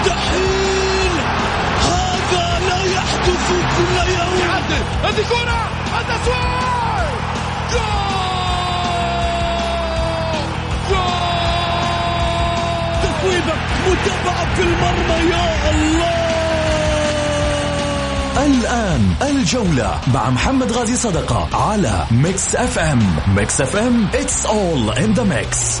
مستحيل! هذا لا يحدث كل يوم! يعدل! هذه كرة! التسويق جول! جول! تفويضة متابعة في المرمى يا الله! الآن الجولة مع محمد غازي صدقة على ميكس أف أم. ميكس أف أم it's all in the mix.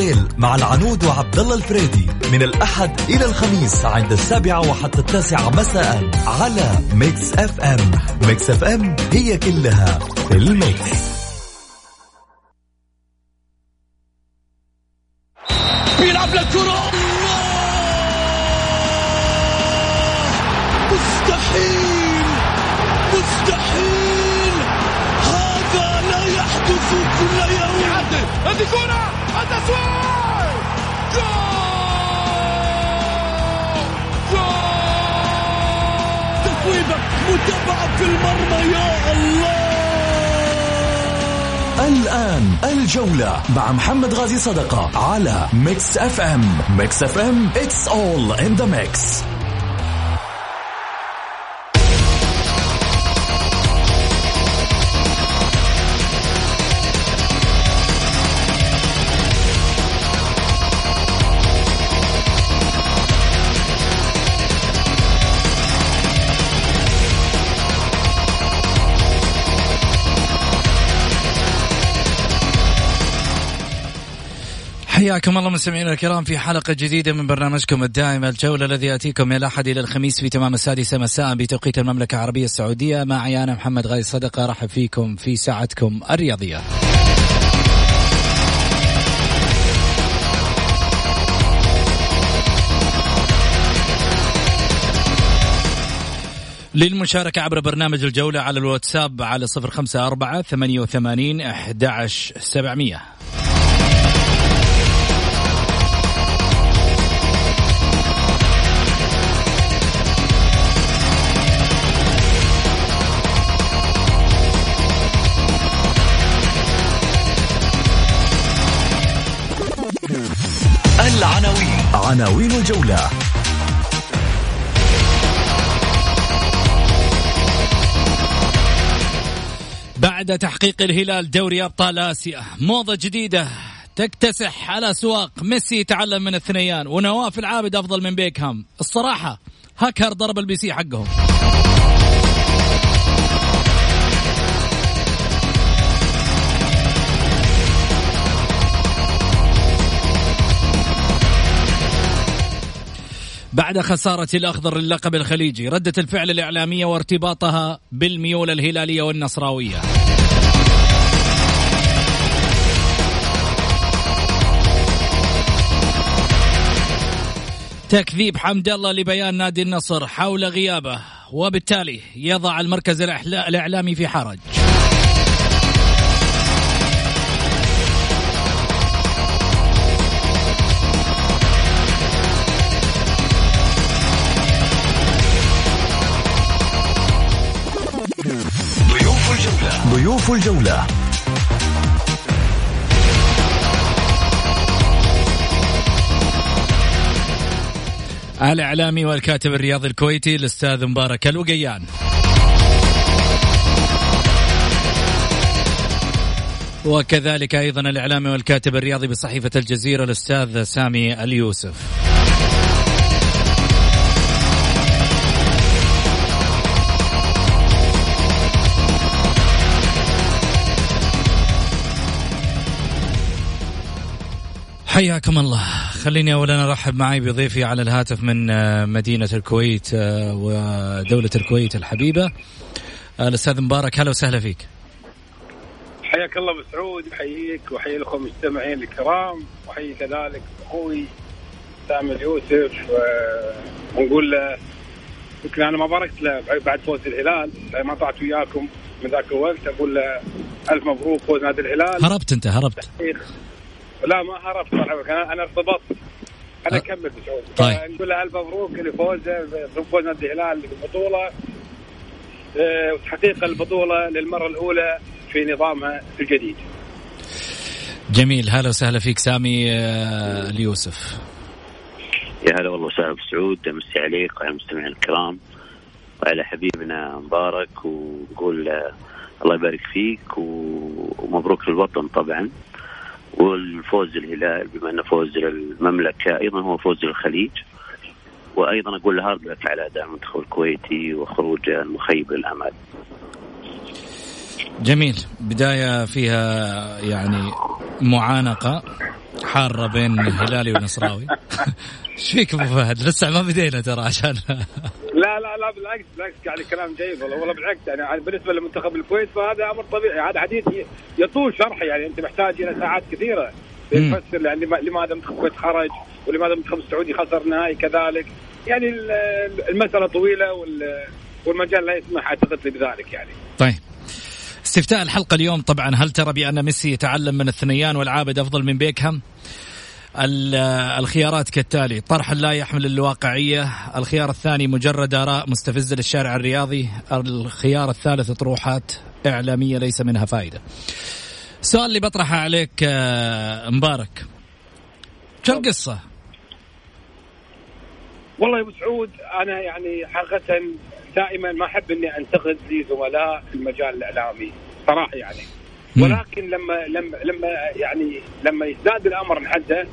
الليل مع العنود وعبد الله الفريدي من الأحد إلى الخميس عند السابعة وحتى التاسعة مساء على Mix FM Mix FM هي كلها في ال mix. مع محمد غازي صدقة على ميكس أف أم. ميكس أف أم. It's all in the mix. حياكم الله مستمعينا الكرام في حلقة جديدة من برنامجكم الدائم الجولة الذي يأتيكم من الأحد إلى الخميس في تمام السادسة مساء بتوقيت المملكة العربية السعودية. معي أنا محمد غازي صدقة رحب فيكم في ساعتكم الرياضية. للمشاركة عبر برنامج الجولة على الواتساب على صفر خمسة أربعة ثمانية وثمانين أحد سبعمية. عناوين الجولة. بعد تحقيق الهلال دوري أبطال آسيا موضة جديدة تكتسح على اسواق ميسي يتعلم من الثنيان ونواف العابد أفضل من بيكهام. الصراحة هاكر ضرب ال PC حقهم. بعد خسارة الأخضر للقب الخليجي ردة الفعل الإعلامية وارتباطها بالميول الهلالية والنصراوية. تكذيب حمد الله لبيان نادي النصر حول غيابه وبالتالي يضع المركز الإعلامي في حرج. ضيوف الجولة. الإعلامي والكاتب الرياضي الكويتي الأستاذ مبارك الوقيان. وكذلك أيضا الإعلامي والكاتب الرياضي بصحيفة الجزيرة الأستاذ سامي اليوسف. حياكم الله. خليني اولا أرحب معي بضيفي على الهاتف من آه، مدينة الكويت آه، ودولة الكويت الحبيبة. الأستاذ مبارك هلا وسهلا فيك. حياك الله أبو سعود احييك واحيي الاخوه المستمعين الكرام واحيي كذلك أخوي سامي اليوسف ونقول له يمكن أنا ما باركت له بعد فوز الهلال ما طلعت وياكم من ذاك الوقت أقول له ألف مبروك فوز نادي الهلال. هربت أنت هربت. لا ما هربت أنا أنا ارتبطت. أنا أكمل بسعود طيب. نقول له الف مبروك لفوزه فوز نادي الهلال بالبطوله وتحقيق البطولة للمرة الأولى في نظامها الجديد. جميل. هلا وسهلا فيك سامي آه، اليوسف. يا هلا والله وسهلا سعود أمسي عليك وعلى المستمعين الكرام وعلى حبيبنا مبارك ونقول الله يبارك فيك ومبروك للوطن طبعا. والفوز الهلال بما أنه فوز للمملكه أيضا هو فوز للخليج وأيضا أقول هارد لك على أداء المنتخب الكويتي وخروج المخيب للامال. جميل. بداية فيها يعني معانقة حارة بين هلالي ونصراوي. إيش فيك أبو فهد؟ لسه ما بدينا ترى عشان لا لا لا بالعكس بالعكس يعني كلام جيد والله والله بالعكس يعني بالنسبة لمنتخب الكويت فهذا أمر طبيعي هذا حديث يطول شرحه يعني أنت محتاج إلى ساعات كثيرة تفسر يعني لماذا منتخب الكويت خرج ولماذا المنتخب السعودي خسر نهائي كذلك. يعني المسألة طويلة والمجال لا يسمح أعتقد بذلك يعني. طيب. استفتاء الحلقة اليوم طبعا هل ترى بأن ميسي يتعلم من الثنيان والعابد أفضل من بيكهام؟ الخيارات كالتالي طرح لا يحمل الواقعية الخيار الثاني مجرد آراء مستفزة للشارع الرياضي الخيار الثالث طروحات إعلامية ليس منها فائدة. السؤال اللي بطرحه عليك آه، مبارك. شو القصة؟ والله يا أبو سعود أنا يعني حقيقة دائما ما أحب إني أنتقد لزملاء المجال الإعلامي صراحة يعني. ولكن لما لما لما يعني لما يزداد الأمر من حده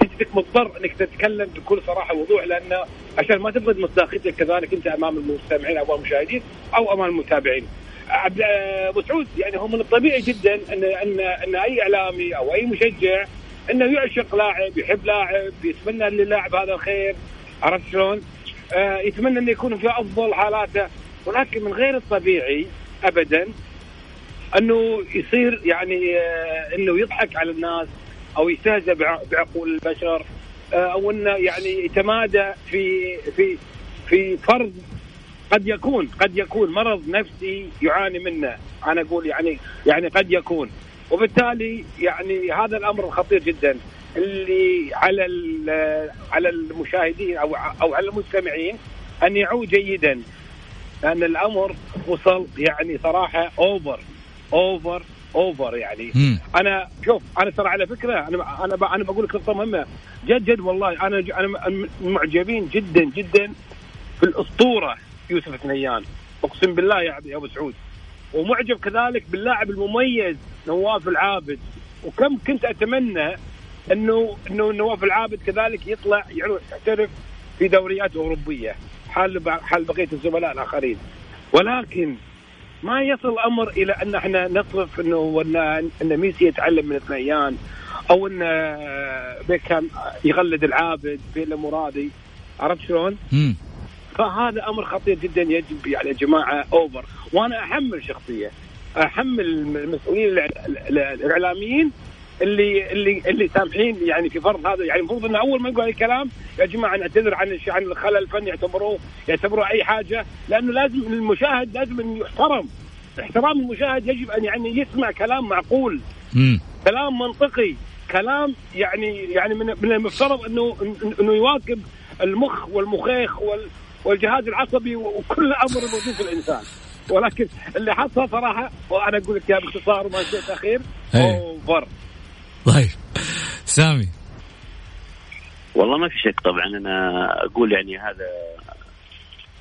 تجدك مضطر إنك تتكلم بكل صراحة ووضوح لأن عشان ما تفقد مصداقيتك كذلك أنت أمام المستمعين أو المشاهدين أو أمام المتابعين. أبو سعود يعني هو من الطبيعي جدا ان ان إن أي إعلامي أو أي مشجع إنه يعشق لاعب يحب لاعب يتمنى للاعب هذا الخير عرفت شلون؟ آه يتمنى انه يكون في أفضل حالاته ولكن من غير الطبيعي ابدا أنه يصير يعني آه إنه يضحك على الناس أو يستهزأ بعقول البشر آه أو إنه يعني يتمادى في في في فرض قد يكون قد يكون مرض نفسي يعاني منه. أنا أقول يعني يعني قد يكون. وبالتالي يعني هذا الأمر خطير جدا. اللي على على المشاهدين أو أو على المستمعين أن يعوا جيدا. لأن الأمر وصل يعني صراحة over over over يعني. م. أنا شوف أنا ترى على فكرة أنا أنا أنا بقول لك نقطة مهمة. جد جد والله أنا أنا معجبين جدا جدا في الأسطورة يوسف ثنيان أقسم بالله يا أبو سعود. ومعجب كذلك باللاعب المميز نواف العابد. وكم كنت أتمنى إنه إنه نواف العابد كذلك يطلع يحترف في دوريات أوروبية حال حال بقية الزملاء الآخرين. ولكن ما يصل الأمر إلى أن إحنا نصرف إنه ان إن ميسي يتعلم من الثنيان أو إن بيكهام يغلد العابد في مرادي عرفت شلون؟ فهذا أمر خطير جدا يجب يعني يا جماعة اوفر وأنا أحمل شخصية أحمل المسؤولين الإعلاميين اللي اللي اللي سامحين يعني في فرض هذا يعني المفروض إنه أول ما يقول الكلام يا جماعة نعتذر عن عن الخلل الفني يعتبروه يعتبروه أي حاجة لأنه لازم المشاهد لازم انه يحترم. احترام المشاهد يجب أن يعني يسمع كلام معقول. مم. كلام منطقي. كلام يعني يعني من من المفترض انه إنه يواكب المخ والمخيخ وال والجهاز العصبي وكل أمر موجود في الإنسان. ولكن اللي حصل صراحة وأنا أقول لك يا باختصار ما شئت أخير أوفر. طيب. سامي. والله ما في شك طبعا. أنا أقول يعني هذا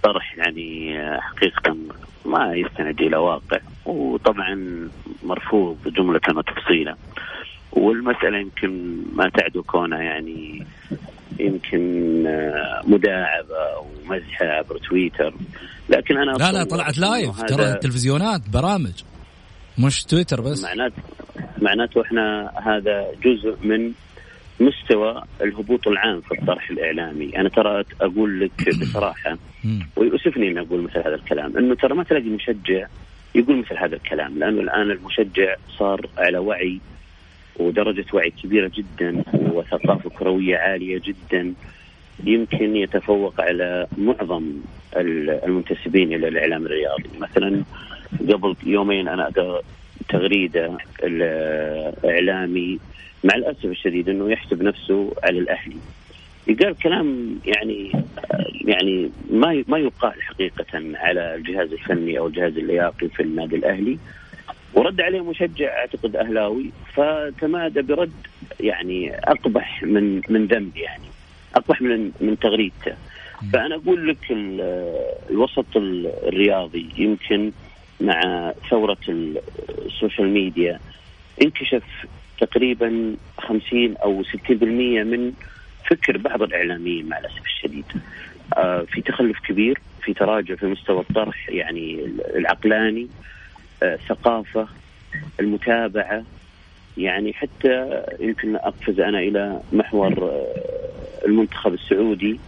طرح يعني حقيقة ما يستند إلى واقع. وطبعا مرفوض جمله وتفصيلا والمسألة يمكن ما تعدو كونها يعني يمكن مداعبة أو مزحة عبر تويتر. لكن أنا لا لا طلعت لايف ترى التلفزيونات برامج. مش تويتر بس. معناته معناته إحنا هذا جزء من مستوى الهبوط العام في الطرح الإعلامي، أنا ترى أقول لك بصراحة ويؤسفني إني أقول مثل هذا الكلام، إنه ترى ما تلاقي مشجع يقول مثل هذا الكلام، لأنه الآن المشجع صار على وعي ودرجة وعي كبيرة جدا وثقافة كروية عالية جدا يمكن يتفوق على معظم المنتسبين إلى الإعلام الرياضي، مثلا قبل يومين أنا تغريدة الاعلامي مع الأسف الشديد إنه يحسب نفسه على الأهلي. قال كلام يعني يعني ما ما يقال حقيقة على الجهاز الفني أو الجهاز اللياقي في النادي الأهلي ورد عليه مشجع أعتقد أهلاوي فتمادى برد يعني أقبح من من ذنب يعني أقبح من من تغريدته فأنا أقول لك الوسط الرياضي يمكن مع ثورة السوشيال ميديا انكشف تقريبا 50 أو 60% من فكر بعض الإعلاميين مع الأسف الشديد. آه، في تخلف كبير في تراجع في مستوى الطرح يعني العقلاني آه، المتابعة يعني حتى يمكن أقفز أنا إلى محور آه، المنتخب السعودي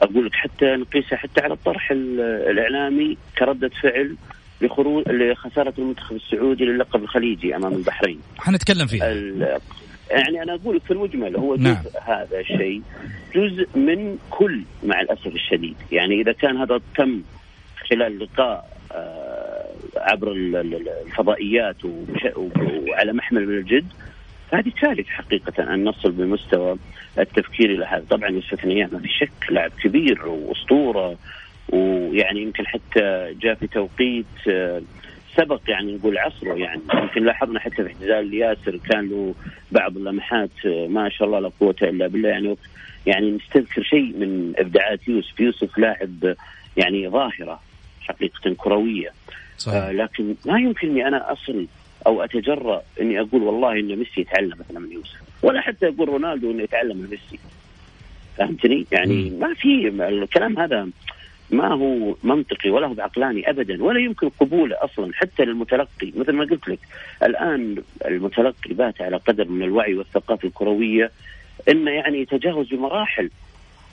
أقول لك حتى نقيسها حتى على الطرح الإعلامي كردة فعل لخروج لخسارة المنتخب السعودي للقب الخليجي أمام البحرين. حنتكلم فيها. يعني أنا أقول في المجمل هو جزء نعم. هذا الشيء جزء من كل مع الأسف الشديد، يعني إذا كان هذا تم خلال لقاء آه، عبر الفضائيات وعلى محمل من الجد فهذه كارثه حقيقة أن نصل بمستوى التفكير إلى هذا، طبعا يوسف ما في شك لاعب كبير وأسطورة ويعني يمكن حتى جاء في توقيت آه، سبق يعني نقول عصره يعني. يمكن لاحظنا حتى في اعتزال ياسر كان له بعض اللمحات آه، ما شاء الله لا قوة إلا بالله. يعني يعني نستذكر شيء من إبداعات يوسف. يوسف لاعب يعني ظاهرة حقيقة كروية. صحيح. آه لكن ما يمكن اني أنا أصل أو أتجرأ إني أقول والله إن ميسي يتعلم مثلا من يوسف. ولا حتى أقول رونالدو إنه يتعلم من ميسي. فهمتني؟ يعني ما في الكلام هذا ما هو منطقي ولا هو بعقلاني ابدا ولا يمكن قبوله أصلا حتى للمتلقي مثل ما قلت لك الآن المتلقي بات على قدر من الوعي والثقافة الكروية إنه يعني يتجاوز بمراحل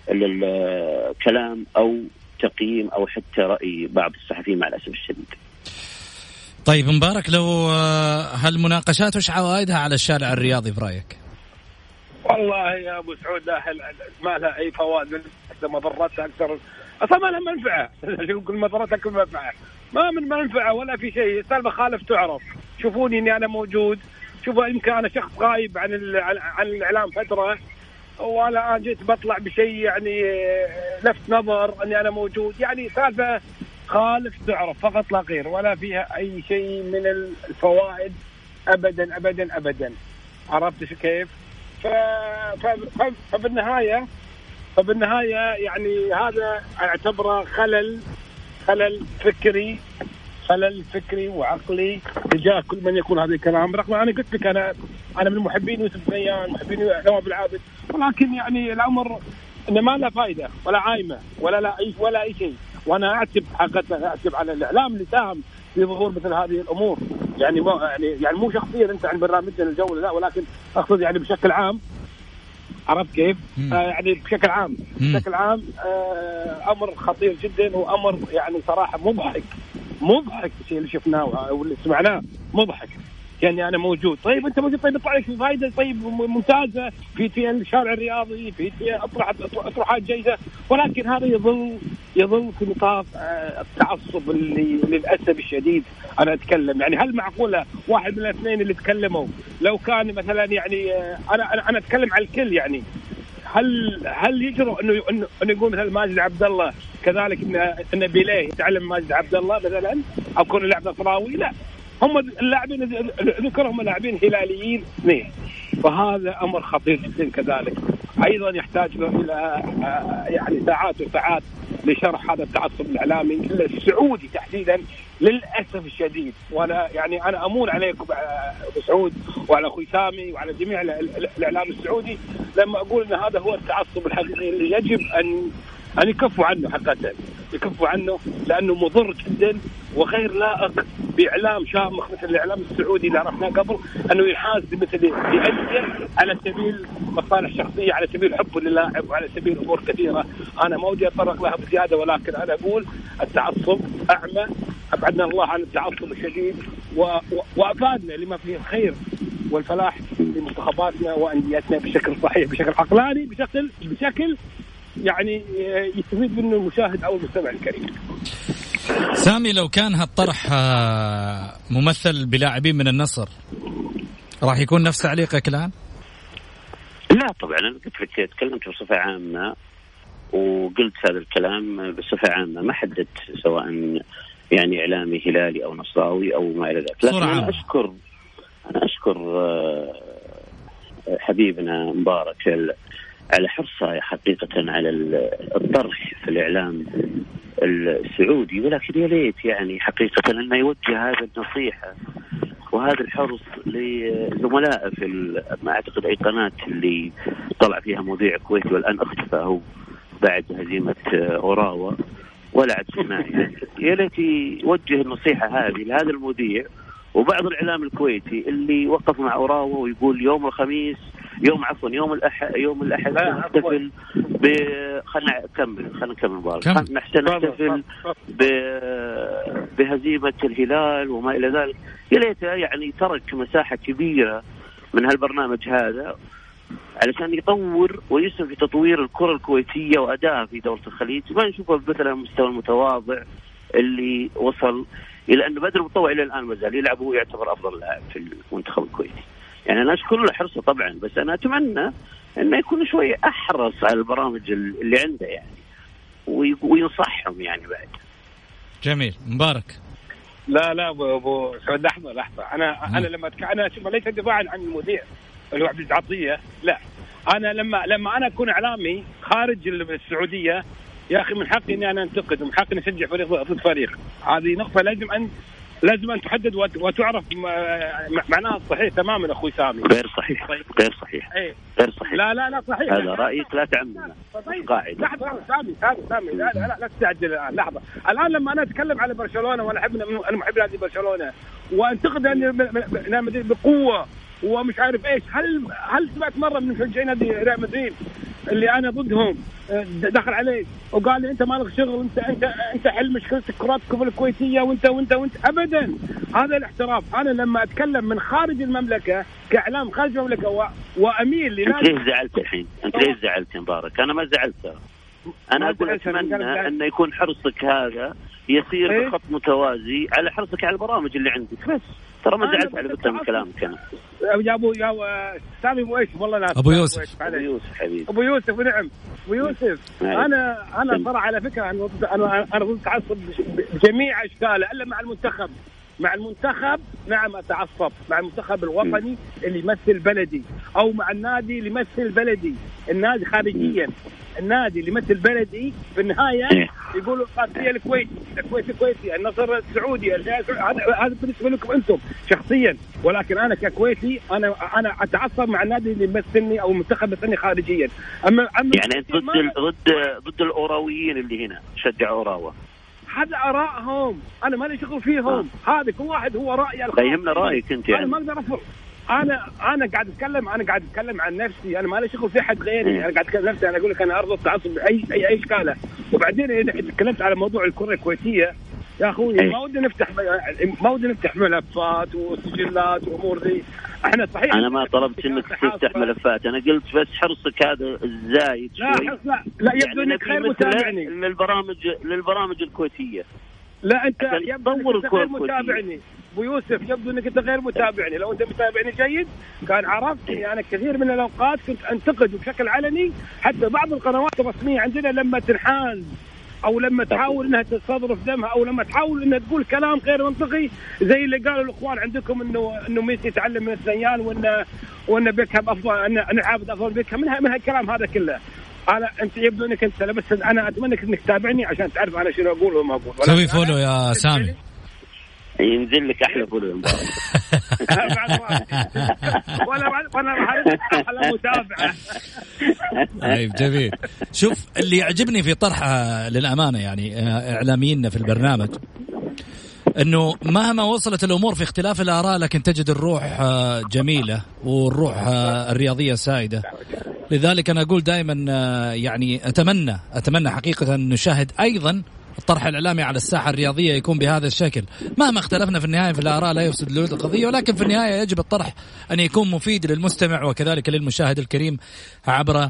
الكلام أو تقييم أو حتى رأي بعض الصحفيين مع الأسف الشديد. طيب مبارك لو آه، هالمناقشات وش عوائدها على الشارع الرياضي في رايك؟ والله يا أبو سعود ما لها أي فوائد مضرتها أكثر أصلا ما لها منفعة. كل مضرتها كل منفعة. ما من منفعة ولا في شيء. السالفه خالف تعرف. شوفوني إني أنا موجود. شوفوا يمكن أنا شخص غايب عن عن الإعلام فترة. وأنا الان جيت بطلع بشيء يعني لفت نظر إني أنا موجود. يعني سالفة خالف تعرف فقط لا غير. ولا فيها أي شيء من الفوائد. ابدا ابدا ابدا. عرفت كيف؟ ف... ف... فبالنهاية فبالنهاية يعني هذا أعتبره خلل خلل فكري خلل فكري وعقلي تجاه كل من يقول هذا الكلام. رغم أنا قلت لك أنا أنا من محبين يوسف بنيان محبين نواف العابد ولكن يعني الأمر إنه ما له فائده ولا عايمة ولا لا أي ولا أي شيء. وأنا أعتب حقيقة أعتب على الإعلام اللي ساهم في ظهور مثل هذه الأمور. يعني مو يعني يعني مو شخصيا أنت عن برنامجنا الجولة لا ولكن أقصد يعني بشكل عام عرفت كيف؟ آه يعني بشكل عام. بشكل عام آه أمر خطير جدا وأمر يعني صراحة مضحك مضحك الشيء اللي شفناه واللي سمعناه مضحك يعني أنا موجود. طيب أنت موجود؟ طيب يطلع لك فائده طيب ممتازة. في في الشارع الرياضي في في اطرح اطروحات جيدة. ولكن هذا يظل يظل في نطاق آه، التعصب اللي للأسف الشديد أنا أتكلم. يعني هل معقولة واحد من الاثنين اللي تكلموا لو كان مثلا يعني آه، أنا أنا أتكلم على الكل يعني هل هل يجرؤ إنه انه يقول مثلا ماجد عبد الله كذلك ان إن بيليه يتعلم ماجد عبد الله مثلا؟ أو كون لاعب نصراوي لا. هم اللاعبين ذكرهم لاعبين هلاليين. اثنين فهذا أمر خطير جدا كذلك. أيضا يحتاج إلى آه، يعني ساعات وساعات لشرح هذا التعصب الإعلامي السعودي تحديدا للأسف الشديد. وأنا يعني أنا أمون عليكم أبو سعود وعلى أخوي سامي وعلى جميع الإعلام السعودي. لما أقول إن هذا هو التعصب الحقيقي اللي يجب أن أن يكفوا عنه حقيقة. يكفوا عنه لأنه مضر جدا وغير لائق بإعلام شامخ مثل الإعلام السعودي اللي عرفناه قبل أنه ينحاز بمثل بانديه على سبيل مصالح شخصية على سبيل حب للاعب وعلى سبيل أمور كثيرة. أنا ما ودي أتطرق لها بزيادة ولكن أنا أقول التعصب أعمى. أبعدنا الله عن التعصب الشديد و... و... وأفادنا لما فيه الخير والفلاح لمنتخباتنا وأنديتنا بشكل صحيح بشكل عقلاني بشكل بشكل يعني يستفيد منه المشاهد أو المستمع الكريم. سامي لو كان هالطرح آه، ممثل بلاعبين من النصر راح يكون نفس تعليقك الآن؟ لا طبعا أنا قلت لك تكلمت بصفة عامة وقلت هذا الكلام بصفة عامة ما حددت سواء يعني إعلامي هلالي أو نصراوي أو ما إلى ذلك لكن أنا أشكر أنا أشكر آه، حبيبنا مبارك على حرصه حقيقة على الطرح في الإعلام السعودي ولكن يا ليت يعني حقيقة انه يوجه هذا النصيحة وهذا الحرص لزملائه في ما أعتقد أي قناة اللي طلع فيها مذيع كويتي والآن اختفى هو بعد هزيمة أوراوا. ولا عاد سمعنا يعني. يا ليت يوجه النصيحة هذه لهذا المذيع وبعض الإعلام الكويتي اللي وقف مع أوراوا ويقول يوم الخميس يوم عفوا يوم الاحد يوم الأحد نحتفل ب خلينا نكمل خلينا نكمل مبارك نحتفل ب... بهزيمة الهلال وما إلى ذلك. يا ليته يعني ترك مساحة كبيرة من هالبرنامج هذا علشان يطور ويسهم في تطوير الكرة الكويتية وادائها في دوله الخليج. ما نشوفه مثلا المستوى المتواضع اللي وصل إلى انه بدر المطوع إلى الآن ما زال يلعب وهو يعتبر أفضل لاعب في المنتخب الكويتي. يعني أنا أشكر له حرصه طبعا بس أنا أتمنى إنه يكون شوي أحرص على البرامج اللي عنده يعني وينصحهم يعني بعد. جميل. مبارك. لا لا ابو أبو سعود لحظه لحظة. أنا أنا لما أتك... أنا شوف ليس دفاعا عن المذيع اللي هو عبد العطية. لا. أنا لما لما أنا أكون إعلامي خارج السعودية يا أخي من حقي إني أنا أنتقد ومن حقي إني أشجع فريق ضد فريق. هذه نقطة لازم أن لازم أن تحدد وتعرف معناها الصحيح تماما أخوي سامي. غير صحيح طيب. غير صحيح. إيه؟ غير صحيح. لا لا لا صحيح. هذا رأيك لا تعمم طيب. قاعدة. لحظة سامي سامي سامي. لا لا لا, لا تستعجل الآن لحظة. الآن لما أنا أتكلم على برشلونة وأنا أحب أنا محب نادي برشلونة وانتقد نادي مدريد بقوة ومش عارف إيش هل هل سمعت مرة من مشجعين نادي ريال مدريد اللي أنا ضدهم آه، دخل علي وقال لي أنت مالك شغل انت انت أنت حل مشكلتك كراتكم الكويتية وانت وانت وأنت ابدا هذا الاحتراف أنا لما أتكلم من خارج المملكة كإعلام خارج المملكة و... وأميل لنادي أنت ليش زعلت الحين؟ أنت ليش زعلت يا مبارك؟ أنا ما زعلت أنا أقول أتمنى انه يكون حرصك هذا يسير إيه؟ بخط متوازي على حرصك على البرامج اللي عندك بس. ترى ما زعلت على فكره من كلامك أنا. يا ابو يا سامي ابو إيش؟ والله لا أبو يوسف. أبو يوسف حبيبي. أبو يوسف ونعم أبو يوسف أنا أنا صراحة على فكرة أنا أنا أنا ضد التعصب بجميع أشكاله إلا مع المنتخب. مع المنتخب نعم أتعصب. مع المنتخب الوطني اللي يمثل بلدي أو مع النادي اللي يمثل بلدي. النادي خارجيا. النادي اللي يمثل بلدي في النهاية إيه. يقولوا القادسيه الكويتي الكويت الكويتي النصر السعودي. هذا هذا بالنسبة لكم أنتم شخصيا. ولكن أنا ككويتي أنا أنا أتعصب مع النادي اللي يمثلني أو المنتخب يمثلني خارجيا. اما أما يعني أنت ضد ضد ضد الأوراويين اللي هنا شجع أوراوا. هذا آرائهم. أنا مالي شغل فيهم. آه. هذا كل واحد هو رايه الخاص. يهمنا رأيك أنت يعني. أنا ما أقدر افرض أنا أنا قاعد اتكلم أنا قاعد اتكلم عن نفسي أنا ما لي شغل في احد غيري أنا قاعد اتكلم نفسي أنا أقول لك أنا ارض التعصب باي اي اي اشكاله وبعدين اذا تكلمت على موضوع الكره الكويتيه يا أخوي ما ودي نفتح ما ودي نفتح ملفات وسجلات وامور ذي. إحنا صحيح أنا ما طلبت انك تفتح ملفات أنا قلت بس حرصك هذا الزايد لا شوي. لا لا يبدو يعني انك غير متابعني. للبرامج للبرامج الكويتية. لا أنت يبدو إنك غير متابعني. أبو يوسف يبدو إنك أنت غير متابعني لو أنت متابعني جيد كان عرفت اني أنا كثير من الأوقات كنت أنتقد بشكل علني. حتى بعض القنوات الرسمية عندنا لما تنحاز أو لما تحاول إنها تستظرف دمها أو لما تحاول إنها تقول كلام غير منطقي زي اللي قالوا الإخوان عندكم انه إنه ميسي يتعلم من الثنيان وان وإن بيكهام افضل ان أنا عابد أفضل بيكهام. من من هالكلام هذا كله. أنا أنت يبدو إنك أنت بس أنا أتمنى إنك تتابعني عشان تعرف أنا شنو أقول وما أقول. سوي follow يا سامي. ينزل لك أحلى follow المباراه وأنا وأنا أحلى متابعه طيب جميل. شوف اللي يعجبني في طرحه للأمانة يعني آه، اعلاميين في البرنامج إنه مهما وصلت الأمور في اختلاف الآراء لكن تجد الروح آه، جميلة والروح آه، الرياضية سائده لذلك أنا أقول دائما يعني أتمنى أتمنى حقيقة أن نشاهد أيضا الطرح الإعلامي على الساحة الرياضية يكون بهذا الشكل. مهما اختلفنا في النهاية في الآراء لا يفسد لود القضية ولكن في النهاية يجب الطرح أن يكون مفيد للمستمع وكذلك للمشاهد الكريم عبر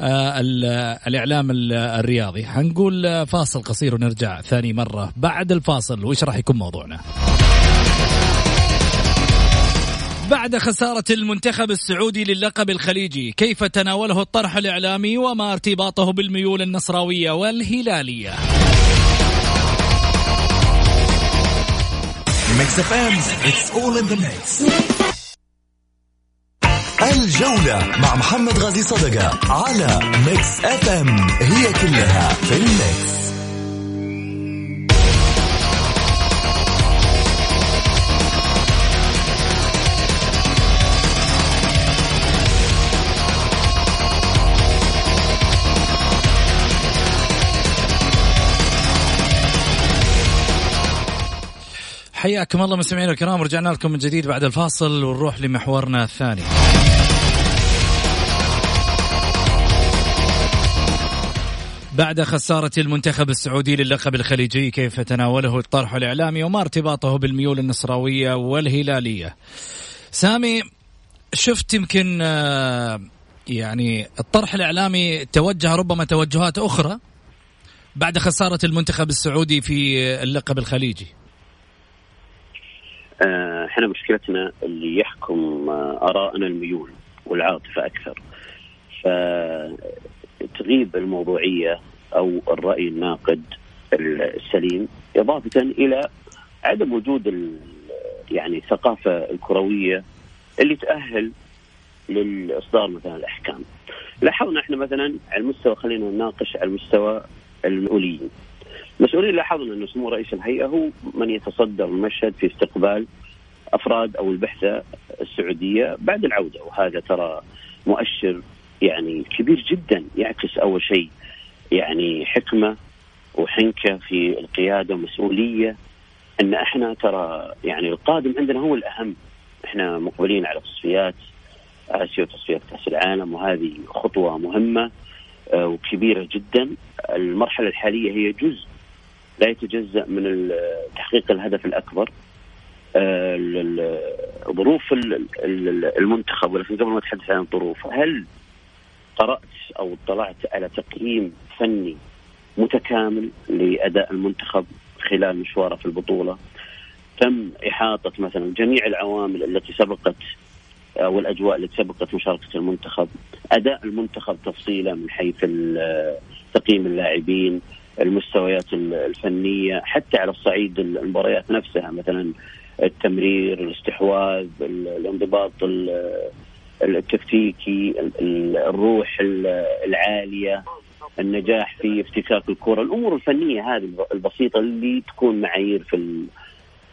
آه، الإعلام الرياضي. حنقول فاصل قصير ونرجع ثاني مرة بعد الفاصل. وش راح يكون موضوعنا؟ بعد خسارة المنتخب السعودي للقب الخليجي كيف تناوله الطرح الإعلامي وما ارتباطه بالميول النصراوية والهلالية؟ Mix FM it's all in the mix الجولة مع محمد غازي صدقة على Mix FM هي كلها في ال mix. حياكم الله مستمعينا الكرام ورجعنا لكم من جديد بعد الفاصل ونروح لمحورنا الثاني. بعد خسارة المنتخب السعودي للقب الخليجي كيف تناوله الطرح الإعلامي وما ارتباطه بالميول النصراوية والهلالية؟ سامي شفت يمكن آه، يعني الطرح الإعلامي توجه ربما توجهات أخرى بعد خسارة المنتخب السعودي في اللقب الخليجي؟ آه، إحنا مشكلتنا اللي يحكم آه، آرائنا الميول والعاطفة أكثر فتغيب الموضوعية أو الرأي الناقد السليم إضافة إلى عدم وجود يعني الثقافة الكروية اللي تأهل لاصدار مثلا الأحكام. لاحظنا إحنا مثلا على المستوى خلينا نناقش على المستوى المسؤولين. المسؤولين لاحظنا انه سمو رئيس الهيئة هو من يتصدر المشهد في استقبال أفراد أو البعثه السعودية بعد العودة. وهذا ترى مؤشر يعني كبير جدا يعكس أول شيء يعني حكمة وحنكة في القيادة ومسؤولية أن إحنا ترى يعني القادم عندنا هو الأهم. إحنا مقبلين على تصفيات آسيا وتصفيات كأس العالم وهذه خطوة مهمة آه، وكبيرة جدا. المرحلة الحالية هي جزء لا يتجزأ من تحقيق الهدف الأكبر ظروف المنتخب. ولكن قبل ما اتحدث عن الظروف هل قرأت أو اطلعت على تقييم فني متكامل لأداء المنتخب خلال مشواره في البطولة؟ تم إحاطة مثلا جميع العوامل التي سبقت أو الاجواء التي سبقت مشاركة المنتخب أداء المنتخب تفصيله من حيث تقييم اللاعبين المستويات الفنية حتى على الصعيد المباريات نفسها مثلا التمرير الاستحواذ الانضباط التكتيكي الروح العالية النجاح في افتكاك الكرة. الأمور الفنية هذه البسيطة اللي تكون معايير في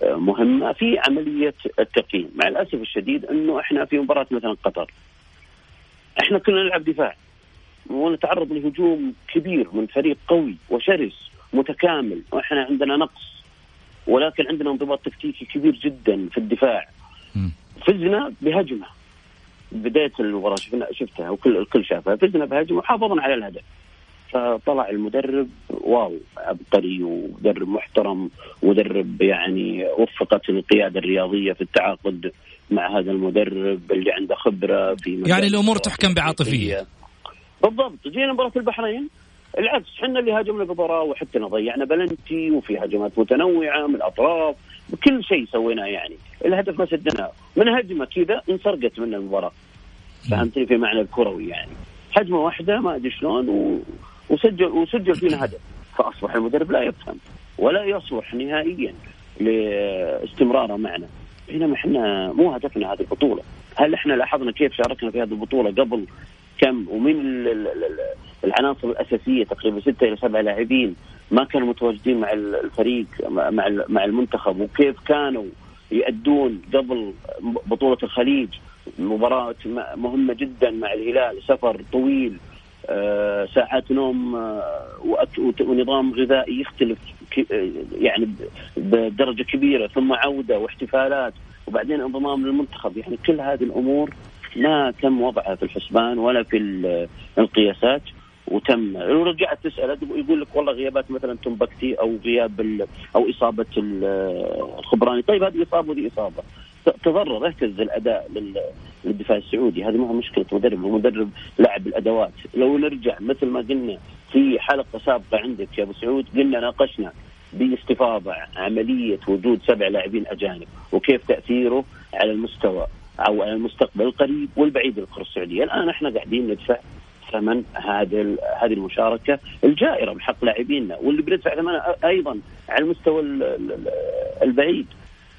مهمة في عملية التقييم. مع الأسف الشديد إنه إحنا في مباراة مثلا قطر إحنا كنا نلعب دفاع. ونتعرض لهجوم كبير من فريق قوي وشرس متكامل. وإحنا عندنا نقص ولكن عندنا انضباط تكتيكي كبير جدا في الدفاع. فزنا بهجمة. بداية المباراة شفنا شفتها وكل الكل شافها. فزنا بهجمة وحافظنا على الهدف. فطلع المدرب واو عبقري ومدرب محترم مدرب يعني وفقت القيادة الرياضية في التعاقد مع هذا المدرب اللي عنده خبرة في يعني الأمور تحكم بعاطفية. بالضبط. جينا مباراة البحرين. العكس إحنا اللي هاجمنا ببراءة وحتى ضيعنا بلنتي وفي هجمات متنوعة من الأطراف بكل شيء سويناه يعني. الهدف ما سدناه. من هجمة كذا انسرقت من المباراة. فهمتني؟ في معنى الكروي يعني. هجمة واحدة ما أدري شلون و... وسجل وسجل فينا هدف. فأصبح المدرب لا يفهم ولا يصلح نهائيا لاستمراره معنا. بينما إحنا مو هدفنا هذه البطولة. هل إحنا لاحظنا كيف شاركنا في هذه البطولة قبل كم ومن العناصر الأساسية تقريبا ستة إلى سبعة لاعبين ما كانوا متواجدين مع الفريق مع مع المنتخب وكيف كانوا يأدون قبل بطولة الخليج. مباراة مهمة جدا مع الهلال سفر طويل آه، ساعات نوم آه، ونظام غذائي يختلف يعني بدرجة كبيرة ثم عودة واحتفالات وبعدين انضمام للمنتخب. يعني كل هذه الأمور ما تم وضعها في الحسبان ولا في القياسات وتم. لو رجعت تسأل يقول لك والله غيابات مثلا تنبكتي أو غياب أو إصابة الخبراني. طيب هذه إصابة وهذه إصابة. تضرر اهتز الأداء للدفاع السعودي. هذه ما هو مشكلة مدرب. هو مدرب لاعب الأدوات. لو نرجع مثل ما قلنا في حلقة سابقة عندك يا أبو سعود قلنا ناقشنا باستفاضة عملية وجود سبع لاعبين أجانب وكيف تأثيره على المستوى. أو المستقبل القريب والبعيد للكره السعودية، الآن إحنا قاعدين ندفع ثمن هذه هذه المشاركة الجائرة بحق لاعبينا واللي بندفع ثمنها أيضا على المستوى البعيد.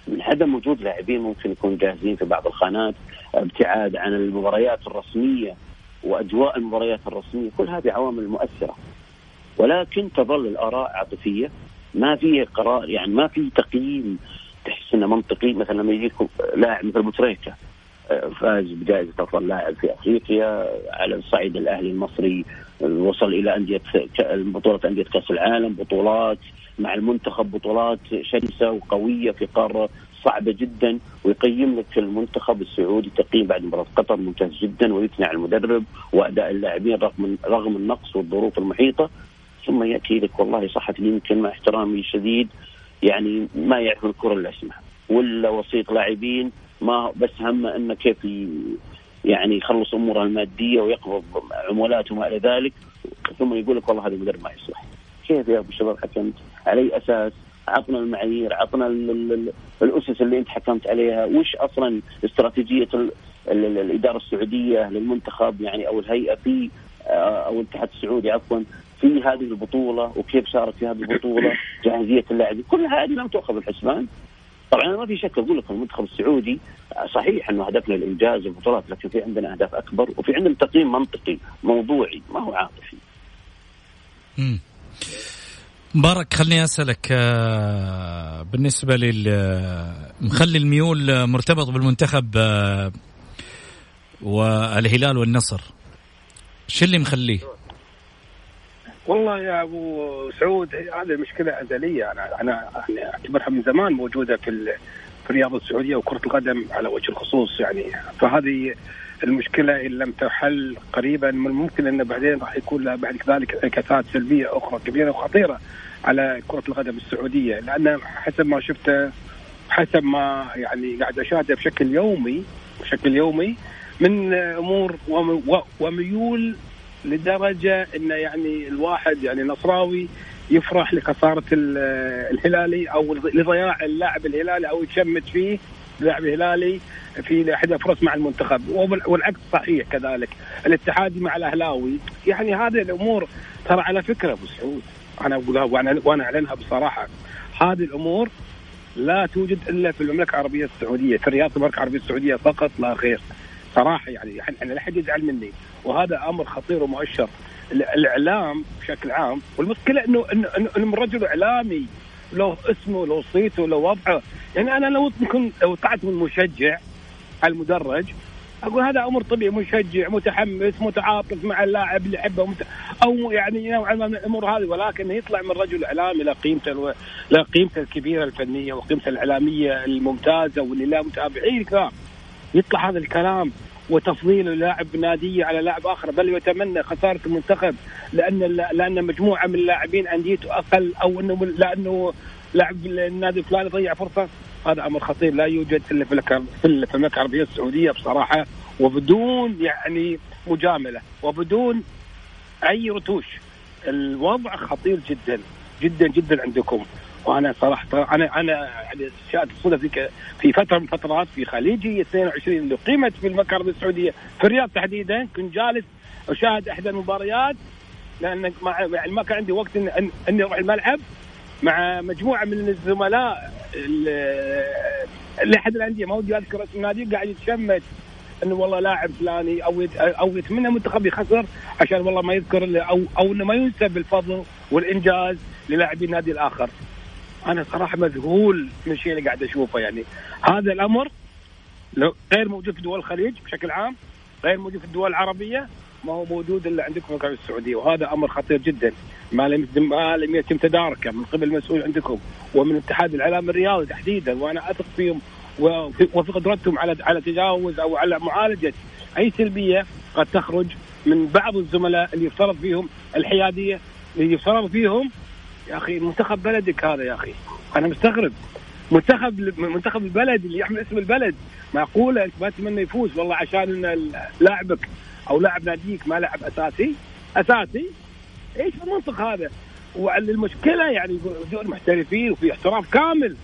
من عدم وجود لاعبين ممكن يكون جاهزين في بعض الخانات ابتعاد عن المباريات الرسمية وأجواء المباريات الرسمية. كل هذه عوامل مؤثرة. ولكن تظل الآراء عاطفية. ما في قرار يعني ما في تقييم تحس إنه منطقي. مثلا لما يجيكم لاعب مثل بوتريكا فاز بجائزة أفضل لاعب في أفريقيا على الصعيد الأهلي المصري وصل إلى أندية بطولة أندية كأس العالم بطولات مع المنتخب بطولات شرسه وقوية في قارة صعبة جدا ويقيم لك المنتخب السعودي تقييم بعد مباراة قطر ممتاز جدا ويثني على المدرب وأداء اللاعبين رغم رغم النقص والظروف المحيطة. ثم يأتي لك والله صحة يمكن مع احترامي الشديد يعني ما يعرف الكرة إلا اسمها ولا وسيط لاعبين ما بس همه انه كيف يعني يخلص اموره المادية ويقبض عمولات وما إلى ذلك ثم يقول لك والله هذا المدرب ما يصلح كيف يا أبو شباب حكمت؟ على اي أساس؟ عطنا المعايير، عطنا الأسس اللي أنت حكمت عليها، وش أصلا استراتيجية الإدارة السعودية للمنتخب يعني أو الهيئة في آه، أو الاتحاد السعودي عفوا في هذه البطولة وكيف شارك في هذه البطولة، جاهزية اللاعبين، كل هذه لم تؤخذ الحسبان طبعا ما في شك أقول لك المنتخب السعودي صحيح إنه هدفنا الانجاز والبطولات لكن في عندنا أهداف أكبر وفي عندنا تقييم منطقي موضوعي ما هو عاطفي. امم مبارك خليني أسألك آه، بالنسبة لل آه، مخلي الميول مرتبط بالمنتخب آه، والهلال والنصر شو اللي مخليه؟ والله يا أبو سعود هذه المشكلة أزلية. أنا أنا أعتبرها من زمان موجودة في في الرياضه السعودية وكرة القدم على وجه الخصوص يعني. فهذه المشكلة إن لم تحل قريبا من الممكن أن بعدين راح يكون بعد ذلك انعكاسات سلبية أخرى كبيرة وخطيرة على كرة القدم السعودية. لأن حسب ما شفته حسب ما يعني قاعد أشاهده بشكل يومي بشكل يومي من أمور وميول لدرجة انه يعني الواحد يعني نصراوي يفرح لخسارة الهلالي أو لضياع اللاعب الهلالي أو يتشمت فيه اللاعب الهلالي في احدى فرص مع المنتخب. والعكس صحيح كذلك. الاتحادي مع الأهلاوي. يعني هذه الأمور ترى على فكرة أبو سعود أنا أقولها وأنا أعلنها بصراحة. هذه الأمور لا توجد إلا في المملكة العربية السعودية في رياض المملكة العربية السعودية فقط لا غير. صراحة يعني يعني لا حد يزعل مني. وهذا أمر خطير ومؤشر. الإعلام بشكل عام والمشكلة إنه انه, إنه الرجل إعلامي لو اسمه لو صيته لو وضعه. يعني أنا لو ممكن لو طلعت من مشجع على المدرج أقول هذا أمر طبيعي مشجع متحمس متعاطف مع اللاعب اللي يحبه مت... أو يعني نوعا ما من الأمور هذه. ولكن يطلع من رجل إعلامي له قيمته ألو... له قيمته الكبيرة الفنية وقيمته الإعلامية الممتازة واللي لا متابعين يطلع هذا الكلام وتفضيل لاعب ناديه على لاعب آخر بل يتمنى خسارة المنتخب لأن لأن مجموعة من اللاعبين أنديته أقل أو إنه لأنه لاعب النادي الفلاني ضيع فرصة. هذا أمر خطير لا يوجد إلا في المملكه العربية السعودية بصراحة وبدون يعني مجاملة وبدون أي رتوش. الوضع خطير جدا جدا جدا عندكم. وأنا صراحة أنا أنا يعني شاهدت الصدف في فترة من الفترات في خليجي 22 اللي قيمت في المملكه العربيه السعودية في الرياض تحديدا كنت جالس أشاهد احدى المباريات لأن ما يعني ما كان عندي وقت إن إني أروح الملعب مع مجموعة من الزملاء لأحد الأندية ما ودي أذكر اسم النادي قاعد يتشمت إنه والله لاعب فلاني أو أو يتمنى منتخب يخسر عشان والله ما يذكر أو أو إنه ما ينسب الفضل والإنجاز للاعبي النادي الآخر. أنا صراحة مذهول من الشيء اللي قاعد أشوفه يعني. هذا الأمر لو غير موجود في دول الخليج بشكل عام غير موجود في الدول العربية ما هو موجود إلا عندكم في السعودية. وهذا أمر خطير جدا. ما لم ما لم يتم تداركه من قبل المسؤول عندكم ومن اتحاد الإعلام الرياضي تحديدا. وأنا أثق فيهم وفي قدرتهم على على تجاوز أو على معالجة أي سلبية قد تخرج من بعض الزملاء اللي يفترض فيهم الحيادية اللي يفترض فيهم يا أخي منتخب بلدك هذا يا أخي. أنا مستغرب. منتخب منتخب البلد اللي يحمل اسم البلد. معقولة؟ أنت ما تتمنى يفوز؟ والله عشان إن لاعبك أو لاعب ناديك ما لعب أساسي. أساسي؟ إيش المنطق هذا؟ والمشكلة يعني دول محترفين وفي احتراف كامل.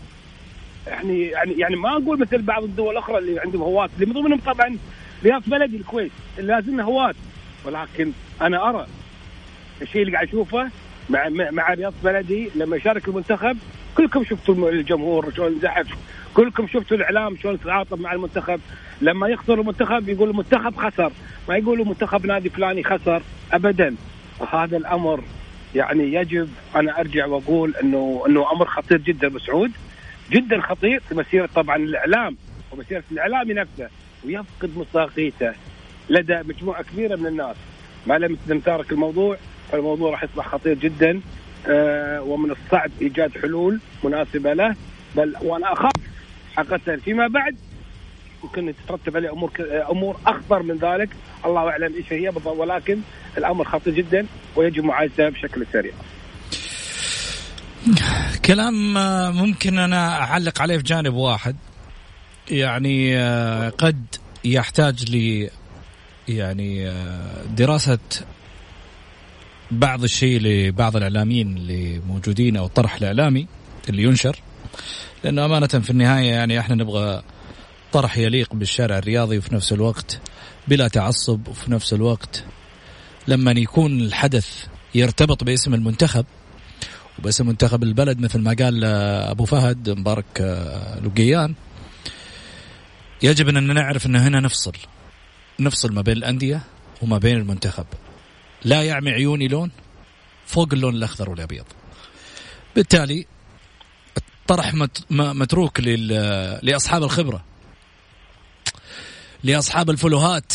يعني يعني يعني ما أقول مثل بعض الدول الأخرى اللي عندهم هواة. اللي من ضمنهم طبعا رياض بلدي الكويت. اللي لازم هواة. ولكن أنا أرى الشيء اللي قاعد أشوفه مع مع رياض بلدي لما يشارك المنتخب كلكم شفتوا الجمهور شلون زحف كلكم شفتوا الإعلام شلون تعاطف مع المنتخب. لما يخسر المنتخب يقول المنتخب خسر ما يقولوا منتخب نادي فلاني خسر ابدا. وهذا الأمر يعني يجب أنا أرجع وأقول إنه إنه أمر خطير جدا مسعود. جدا خطير في مسيرة طبعا الإعلام ومسيرة الإعلامي نفسه. ويفقد مصداقيته لدى مجموعة كبيرة من الناس. ما لم تارك الموضوع. فالموضوع راح يصبح خطير جدا آه ومن الصعب إيجاد حلول مناسبة له. بل وأنا أخاف حقيقة فيما بعد ممكن تترتب عليه أمور أمور أخطر من ذلك. الله أعلم إيش هي ولكن الأمر خطير جدا ويجب معالجته بشكل سريع. كلام آه، ممكن أنا أعلق عليه في جانب واحد. يعني آه، قد يحتاج لي يعني آه، دراسة بعض الشيء لبعض الإعلاميين اللي موجودين أو الطرح الإعلامي اللي ينشر. لأنه أمانة في النهاية يعني إحنا نبغى طرح يليق بالشارع الرياضي وفي نفس الوقت بلا تعصب وفي نفس الوقت لما يكون الحدث يرتبط باسم المنتخب وباسم منتخب البلد مثل ما قال أبو فهد مبارك آه، لقيان يجب ان نعرف أن هنا نفصل نفصل ما بين الأندية وما بين المنتخب. لا يعمي عيوني لون فوق اللون الأخضر والأبيض. بالتالي الطرح متروك لأصحاب الخبرة لأصحاب الفلوهات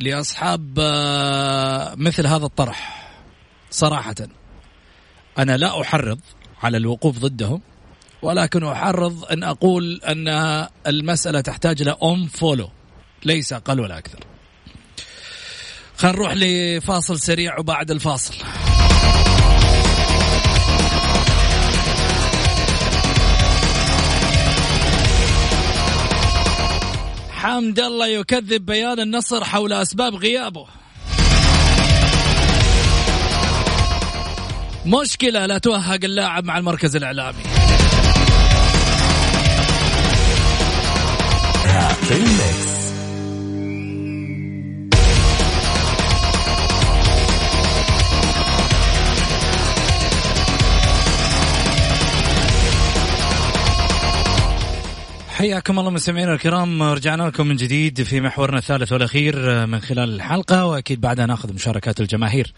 لأصحاب آه، مثل هذا الطرح. صراحة أنا لا أحرض على الوقوف ضدهم ولكن أحرض أن أقول أن المسألة تحتاج إلى unfollow ليس أقل ولا أكثر. خلينا نروح لفاصل سريع وبعد الفاصل. حمد الله يكذب بيان النصر حول أسباب غيابه. مشكلة لا توهق اللاعب مع المركز الإعلامي. حياكم الله مستمعينا الكرام رجعنا لكم من جديد في محورنا الثالث والأخير من خلال الحلقة وأكيد بعدها نأخذ مشاركات الجماهير.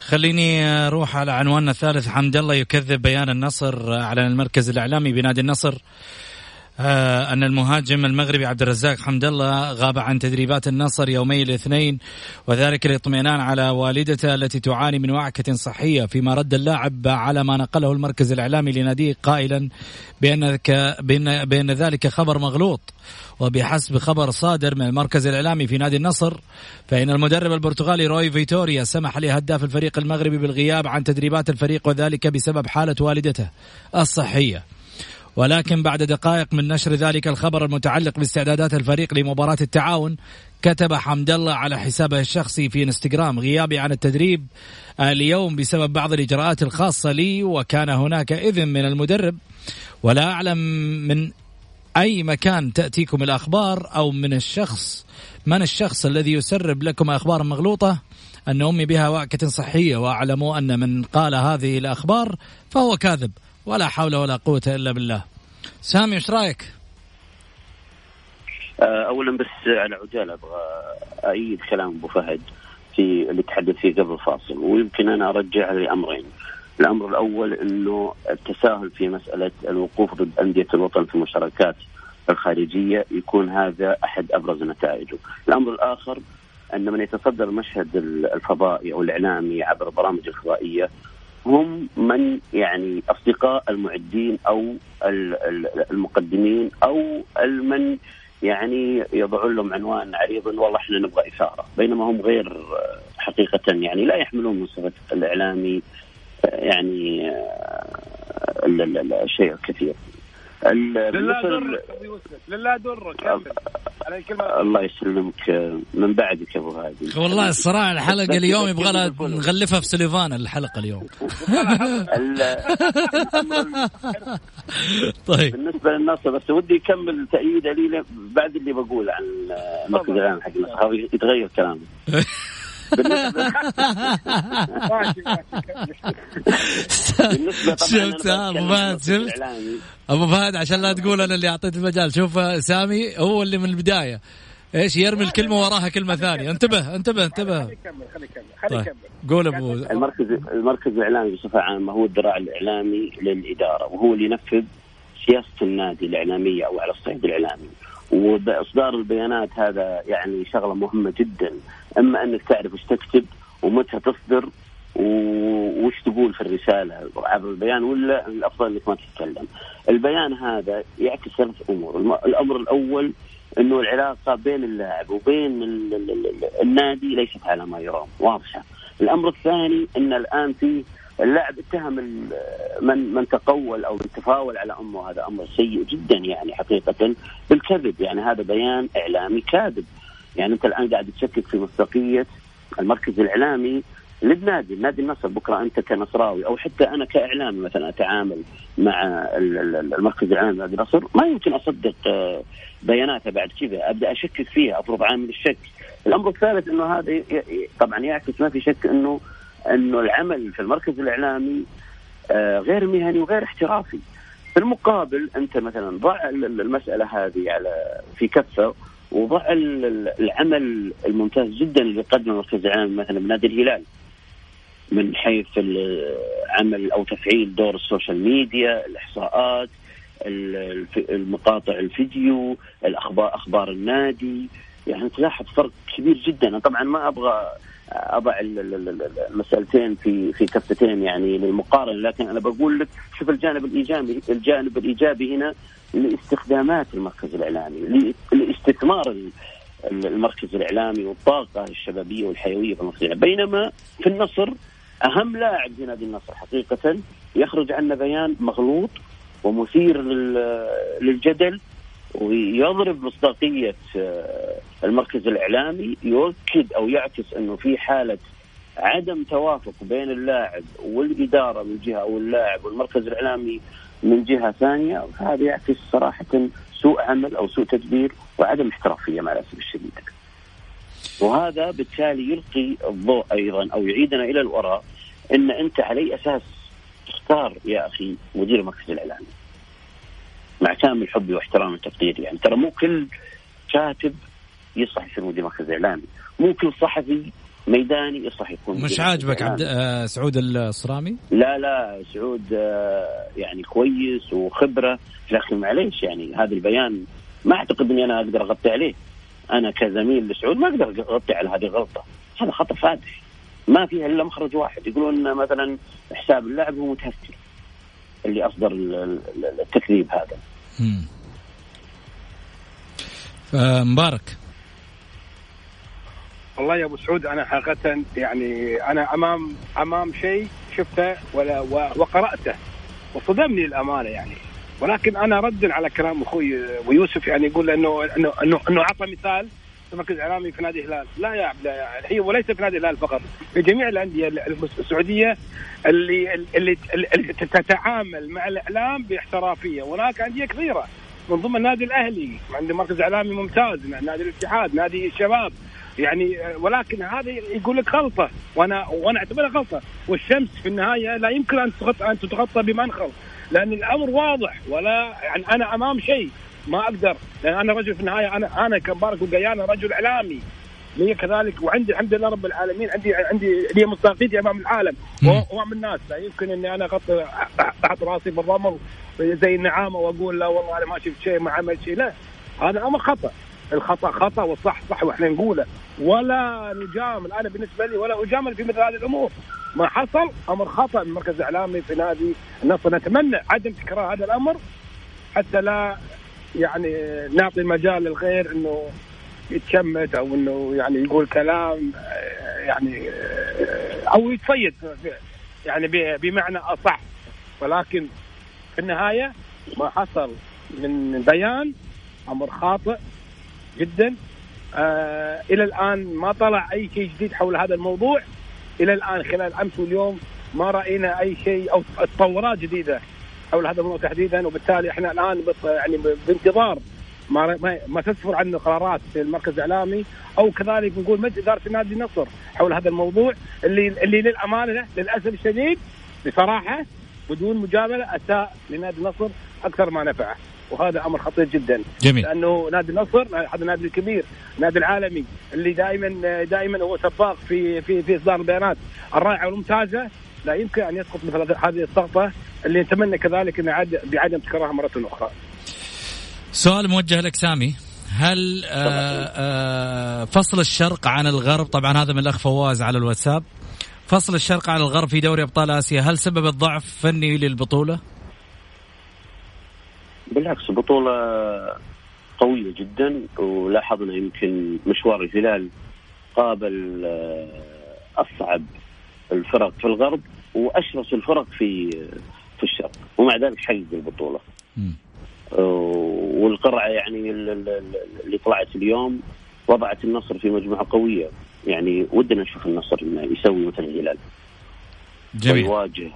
خليني أروح على عنواننا الثالث حمد الله يكذب بيان النصر أعلن المركز الإعلامي بنادي النصر آه، أن المهاجم المغربي عبد الرزاق حمد الله غاب عن تدريبات النصر يومي الاثنين وذلك للاطمئنان على والدته التي تعاني من وعكة صحية فيما رد اللاعب على ما نقله المركز الإعلامي لناديه قائلا بأن, بأن, بأن ذلك خبر مغلوط. وبحسب خبر صادر من المركز الإعلامي في نادي النصر فإن المدرب البرتغالي روي فيتوريا سمح لهداف الفريق المغربي بالغياب عن تدريبات الفريق وذلك بسبب حالة والدته الصحية. ولكن بعد دقائق من نشر ذلك الخبر المتعلق باستعدادات الفريق لمباراة التعاون كتب حمد الله على حسابه الشخصي في انستغرام غيابي عن التدريب اليوم بسبب بعض الإجراءات الخاصة لي وكان هناك إذن من المدرب. ولا أعلم من أي مكان تأتيكم الأخبار أو من الشخص من الشخص الذي يسرب لكم أخبار مغلوطة؟ أن أمي بها وعكة صحية وأعلموا أن من قال هذه الأخبار فهو كاذب. ولا حول ولا قوة إلا بالله سامي إيش رأيك؟ آه، اولا بس على عجالة أبغى ايد كلام أبو فهد في اللي تحدث فيه قبل الفاصل ويمكن أنا أرجع لأمرين. الأمر الأول إنه التساهل في مسألة الوقوف ضد أندية الوطن في المشاركات الخارجية يكون هذا أحد أبرز نتائجه. الأمر الآخر أن من يتصدر المشهد الفضائي أو الإعلامي عبر البرامج الفضائية هم من يعني أصدقاء المعدين أو المقدمين أو من يعني يضعون لهم عنوان عريض والله إحنا نبغى إثارة. بينما هم غير حقيقة يعني لا يحملون من صفة الإعلامي يعني الشيء الكثير لله درك لله درك الله يسلمك من بعدك أبو هادي والله الصراحه الحلقة اليوم يبغى لها نغلفها في سليفان الحلقة اليوم. طيب. بالنسبة للنصر بس ودي يكمل تأييده لي بعد اللي بقوله عن المركز العام حق النصر. يتغير كلامي. شفت أبو فهد شفت؟ أبو فهد عشان لا تقول أنا اللي أعطيت المجال. شوف سامي هو اللي من البداية. إيش يرمي الكلمة وراها كلمة ثانية. انتبه انتبه انتبه. خلي يكمل خلي يكمل خلي يكمل قول أبو المركز المركز الإعلامي بصفة عامة هو الذراع الإعلامي للإدارة وهو اللي ينفذ سياسة النادي الإعلامية أو على الصعيد الإعلامي. واصدار البيانات هذا يعني شغلة مهمة جدا. أما أنك تعرف إيش تكتب ومتى تصدر وش تقول في الرسالة عبر البيان ولا الأفضل إنك ما تتكلم. البيان هذا يعكس ثلاث أمور، الأمر الأول إنه العلاقة بين اللاعب وبين النادي ليست على ما يرام، واضحة. الأمر الثاني إن الآن في اللاعب اتهم من من تقول أو من تفاول على أمه هذا أمر سيء جدا يعني حقيقة بالكذب يعني هذا بيان إعلامي كاذب يعني انت الان قاعد تشكك في مصداقية المركز الإعلامي للنادي النادي النصر. بكرة أنت كنصراوي أو حتى أنا كإعلامي مثلا أتعامل مع المركز الإعلامي نادي النصر. ما يمكن أصدق آه، بياناته بعد كذا. أبدأ أشكك فيها افرض عامل الشك. الأمر الثالث إنه هذا طبعا يعكس ما في شك إنه إنه العمل في المركز الإعلامي آه، غير مهني وغير احترافي. في المقابل أنت مثلا ضع المسألة هذه على في كفه وضع العمل الممتاز جدا اللي قدمه المركز الاعلامي مثلا بنادي الهلال من حيث عمل أو تفعيل دور السوشيال ميديا الإحصاءات المقاطع الفيديو الاخبار أخبار النادي. يعني تلاحظ فرق كبير جدا. طبعا ما أبغى أضع المسألتين في في كفتين يعني للمقارنة لكن أنا بقول لك شوف الجانب الإيجابي الجانب الإيجابي هنا لاستخدامات المركز الإعلامي لاستثمار المركز الإعلامي والطاقة الشبابية والحيوية في المركز. بينما في النصر أهم لاعب في نادي النصر حقيقة يخرج عنا بيان مغلوط ومثير للجدل ويضرب مصداقية آه، المركز الإعلامي يؤكد أو يعكس إنه في حالة عدم توافق بين اللاعب والإدارة من جهة أو اللاعب والمركز الإعلامي من جهة ثانية فهذا يعكس صراحة سوء عمل أو سوء تدبير وعدم احترافية مع الأسف الشديد. وهذا بالتالي يلقي الضوء أيضا أو يعيدنا إلى الوراء إن أنت على أي أساس تختار يا أخي مدير المركز الإعلامي. مع كامل حبي واحترامي وتقديري يعني ترى مو كل كاتب يصلح يصير مدير مركز اعلامي، مو كل صحفي ميداني يصلح يكون مش عاجبك عبد آه سعود الصرامي؟ لا لا سعود آه يعني كويس وخبرة. لكن معليش يعني هذا البيان ما أعتقد إني أنا أقدر أغطي عليه. أنا كزميل لسعود ما أقدر أغطي على هذه الغلطة. هذا خطأ فادح. ما فيها إلا مخرج واحد. يقولون مثلا حساب اللاعب هو متهكر. اللي أصدر التكذيب هذا. مبارك. والله يا أبو سعود أنا حقيقة يعني أنا أمام أمام شيء شفته ولا وقرأته وصدمني الأمانة يعني. ولكن أنا ردا على كلام أخوي ويوسف يعني يقول إنه إنه إنه, إنه عطى مثال. مركز اعلامي في نادي الهلال، لا يا عبد هي وليس في نادي الهلال فقط، في جميع الأندية السعودية اللي اللي, اللي تتعامل مع الإعلام باحترافية، وهناك أندية كثيره من ضمن النادي الأهلي. عنده مركز إعلامي ممتاز، نادي الاتحاد، نادي الشباب، يعني ولكن هذا يقول لك غلطه وأنا وأنا أعتبرها غلطه والشمس في النهاية لا يمكن أن تغطى أن تتغطى بمنخل لأن الأمر واضح ولا يعني أنا أمام شيء. ما أقدر لأن أنا رجل في النهاية أنا أنا كمبارك وقيانا رجل إعلامي. لي كذلك وعندي الحمد لله رب العالمين عندي عندي لي مصداقيتي أمام العالم. وامام الناس. لا يمكن إني أنا أحط أحط رأسي في الرمل زي النعامة وأقول لا والله أنا ما شفت شيء ما عملت شيء. لا هذا أمر خطأ. الخطأ خطأ والصح صح وإحنا نقوله. ولا نجامل. أنا بالنسبة لي ولا أجامل في مثل هذه الأمور. ما حصل أمر خطأ من مركز إعلامي في نادي النصر. نتمنى عدم تكرار هذا الأمر حتى لا يعني نعطي مجال للغير إنه يتشمت أو إنه يعني يقول كلام يعني أو يتصيد يعني بمعنى أصح. ولكن في النهاية ما حصل من بيان أمر خاطئ جدا. آه إلى الآن ما طلع أي شيء جديد حول هذا الموضوع. إلى الآن خلال أمس واليوم ما رأينا أي شيء أو تطورات جديدة حول هذا الموضوع تحديدا وبالتالي إحنا الآن يعني بانتظار ما ما, ما تسفر عنه قرارات في المركز الإعلامي أو كذلك نقول مجلس إدارة نادي النصر حول هذا الموضوع اللي اللي للأمانة للأسف الشديد بصراحة بدون مجاملة أساء لنادي النصر أكثر ما نفعه. وهذا أمر خطير جدا. جميل. لأنه نادي النصر هذا النادي الكبير النادي العالمي اللي دائما دائما هو سباق في في في إصدار البيانات الرائعة والممتازة. لا يمكن أن يسقط مثل هذه السقطة. اللي نتمنى كذلك ان بعدم تكرارها مرة أخرى. سؤال موجه لك سامي هل آآ آه، آآ آه، فصل الشرق عن الغرب طبعا هذا من الأخ فواز على الواتساب فصل الشرق عن الغرب في دوري أبطال آسيا هل سبب الضعف فني للبطولة؟ بالعكس البطولة قوية جدا ولاحظنا يمكن مشوار الهلال قابل آه، أصعب الفرق في الغرب وأشرس الفرق في ومع ذلك حقق البطولة. والقرعة يعني اللي طلعت اليوم وضعت النصر في مجموعة قوية. يعني ودنا نشوف النصر يسوي مثل الهلال. جميل. ويواجه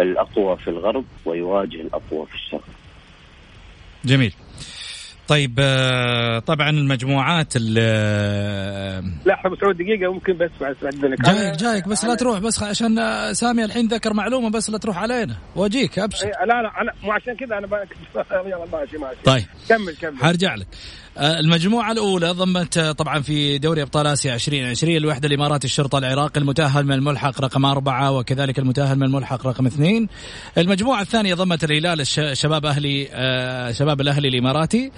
الأقوى في الغرب ويواجه الأقوى في الشرق. جميل. طيب آه، طبعا المجموعات لا ابو سعود دقيقة ممكن بس بعد جايك جايك بس لا تروح بس عشان سامي الحين ذكر معلومة بس لا تروح علينا. وأجيك أبشر. لا لا أنا مو عشان كذا أنا يلا ماشي ماشي. طيب. كمل كمل. حرجع لك. آه، المجموعة الأولى ضمت آه، طبعا في دوري أبطال آسيا 2020 الوحدة الإمارات الشرطة العراقي المتأهل من الملحق رقم أربعة وكذلك المتأهل من الملحق رقم اثنين. المجموعة الثانية ضمت الهلال شباب أهلي شباب الأهلي الإماراتي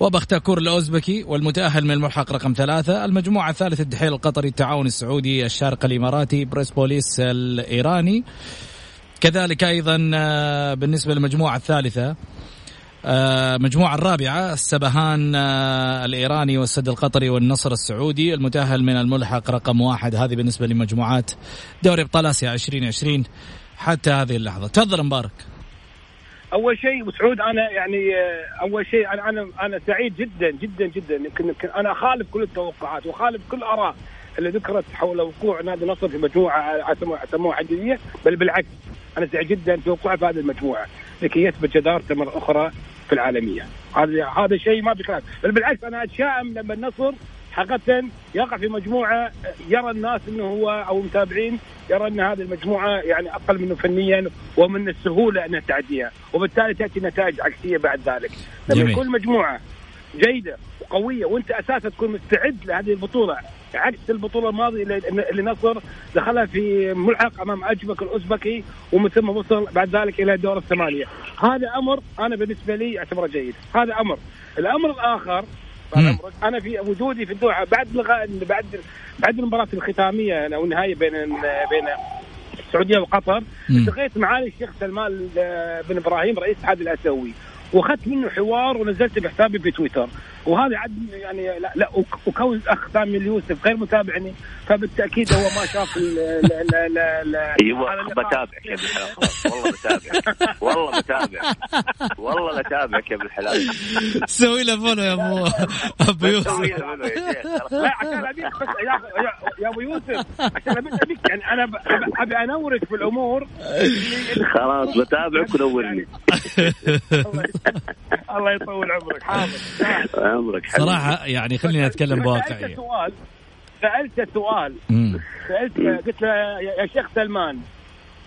وبختاكور الأوزبكي والمتأهل من الملحق رقم ثلاثة. المجموعة الثالثة الدحيل القطري التعاون السعودي الشارقة الإماراتي بريس بوليس الإيراني. كذلك أيضا آه، بالنسبة للمجموعة الثالثة آه، المجموعة الرابعة السبهان آه، الإيراني والسد القطري والنصر السعودي. المتأهل من الملحق رقم واحد. هذه بالنسبة لمجموعات دوري أبطال آسيا 2020 حتى هذه اللحظة. تفضل مبارك. أول شيء سعود أنا يعني آه، أول شيء أنا أنا أنا سعيد جدا جدا جدا. يمكن أنا أخالف كل التوقعات وأخالف كل الاراء اللي ذكرت حول وقوع نادي النصر في مجموعة سموها عدديه بل بالعكس أنا سعيد جدا في وقوعه في هذه المجموعة. لكي يثبت جدارته مرة أخرى. في العالمية. هذا هذا شيء ما بكلام بل بالعكس أنا أتشائم لما النصر حقيقة يقع في مجموعة يرى الناس إنه هو أو المتابعين يرى إن هذه المجموعة يعني أقل منه فنيا ومن السهولة انها تعديها وبالتالي تأتي نتائج عكسية بعد ذلك. لما يكون مجموعة جيدة وقوية وأنت أساسا تكون مستعد لهذه البطولة عكس البطولة الماضية اللي نصر دخلها في ملحق أمام أجبك الأوزبكي ومن ثم وصل بعد ذلك إلى دور الثمانية. هذا أمر أنا بالنسبة لي اعتبره جيد. هذا أمر. الأمر الآخر أنا في وجودي في الدوحه بعد لغاء بعد بعد المباراة الختامية أو النهائية بين بين السعودية وقطر التقيت معالي الشيخ سلمان بن إبراهيم رئيس الاتحاد الأسيوي. وأخذت منه حوار ونزلته بحسابي في تويتر وهذا عد يعني لا, لا وكون الاخ سامي اليوسف غير متابعني فبالتأكيد هو ما شاف ال ال ال أيوه بتابعك يا ابن الحلال. والله بتابعك والله بتابعك والله بتابعك يا ابن الحلال. سوي له follow يا ابو أبو يوسف. لا عشان أبيك بس يا أبو يوسف عشان ابيك يعني أنا أبي أنورك في الأمور. خلاص بتابعك ونورني. الله يطول عمرك. حاضر عمرك صراحة يعني خليني أتكلم بواقعيه سؤال. سألت سؤال. سألت قلت له يا شيخ سلمان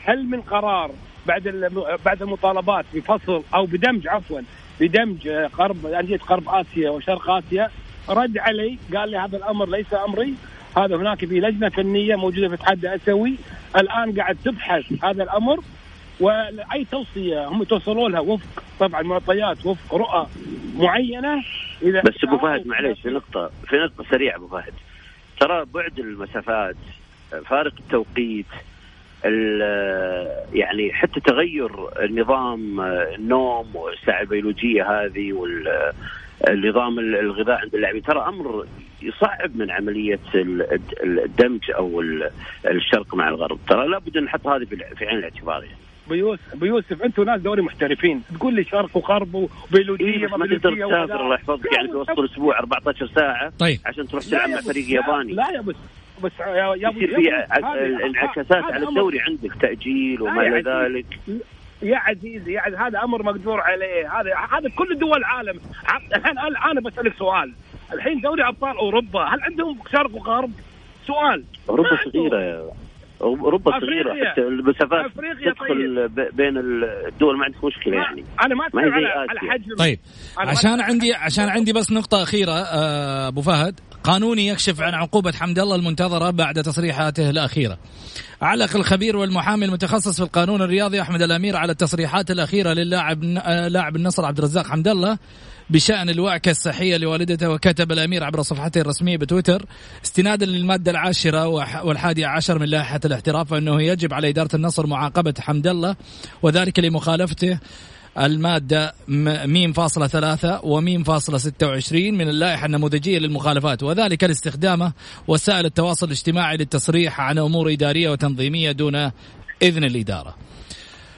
هل من قرار بعد بعد المطالبات بفصل أو بدمج عفوا بدمج غرب انديه غرب آسيا وشرق آسيا رد علي قال لي هذا الأمر ليس أمري هذا هناك في لجنة فنية موجودة في الاتحاد الاسيوي الآن قاعد تبحث هذا الأمر وأي توصية هم توصلوا لها وفق طبعا معطيات وفق رؤى معينة. إذا بس أبو فهد معليش في نقطة في نقطة سريعة أبو فهد. ترى بعد المسافات فارق التوقيت يعني حتى تغير نظام النوم والساعة البيولوجية هذه والنظام الغذاء عند اللاعبين. ترى أمر يصعب من عملية الدمج أو الشرق مع الغرب. ترى لابد ان نحط هذه في عين الاعتبار يعني. بيوسف بيوسف أنتم ناس دوري محترفين. تقول لي شرق وغرب وبيولوجيه إيه ما تقدر تسافر الله يحفظك يعني في وسط الأسبوع 14 ساعة طيب. عشان تروح تلعب مع فريق ياباني. لا يا بس بس يا يا يصير في انعكاسات على الدوري عندك تأجيل وما إلى ذلك. يا عزيزي يا عزيزي هذا أمر مقدور عليه. هذا هذا كل دول العالم. الحين أنا بسألك سؤال. الحين دوري أبطال أوروبا هل عندهم شرق وغرب؟ سؤال. أوروبا صغيرة يا اوروبا صغيرة حتى المسافات تدخل طيب. بين الدول ما عندك مشكلة يعني. أنا ما اتكلم على, على حجم طيب عشان عندي عشان عندي بس نقطة أخيرة آه، أبو فهد. قانوني يكشف عن عقوبة حمد الله المنتظرة بعد تصريحاته الأخيرة. علق الخبير والمحامي المتخصص في القانون الرياضي أحمد الأمير على التصريحات الأخيرة للاعب آه، لاعب النصر عبد الرزاق حمد الله. بشأن الوعكة الصحية لوالدته وكتب الأمير عبر صفحته الرسمية بتويتر استنادا للمادة العاشرة والحادية عشر من لائحة الاحتراف أنه يجب على إدارة النصر معاقبة حمد الله وذلك لمخالفته المادة ميم فاصلة ثلاثة وميم فاصلة ستة وعشرين من اللائحة النموذجية للمخالفات وذلك لاستخدامه وسائل التواصل الاجتماعي للتصريح عن أمور إدارية وتنظيمية دون إذن الإدارة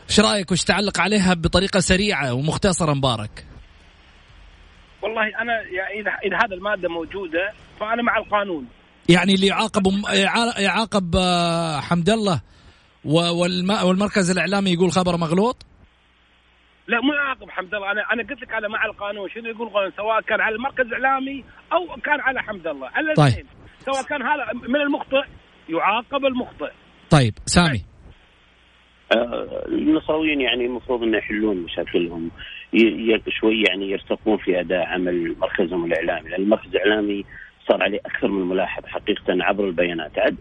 إيش رأيك وش تعلق عليها بطريقة سريعة ومختصره مبارك؟ والله أنا يعني إذا إذا هذا المادة موجودة فأنا مع القانون. يعني اللي يعاقب يعاقب آه، حمد الله والمركز الإعلامي يقول خبر مغلوط؟ لا مو يعاقب حمد الله. أنا أنا قلت لك على مع القانون. شنو يقول القانون؟ سواء كان على المركز الإعلامي أو كان على حمد الله. على طيب. سواء كان هذا من المخطئ يعاقب المخطئ. طيب سامي. آه النصراويين يعني المفروض إنه يحلون مشاكلهم. شوي يعني يرتقون في أداء عمل مركزهم الإعلامي لأن المركز الإعلامي صار عليه أكثر من ملاحظه حقيقة عبر البيانات. عد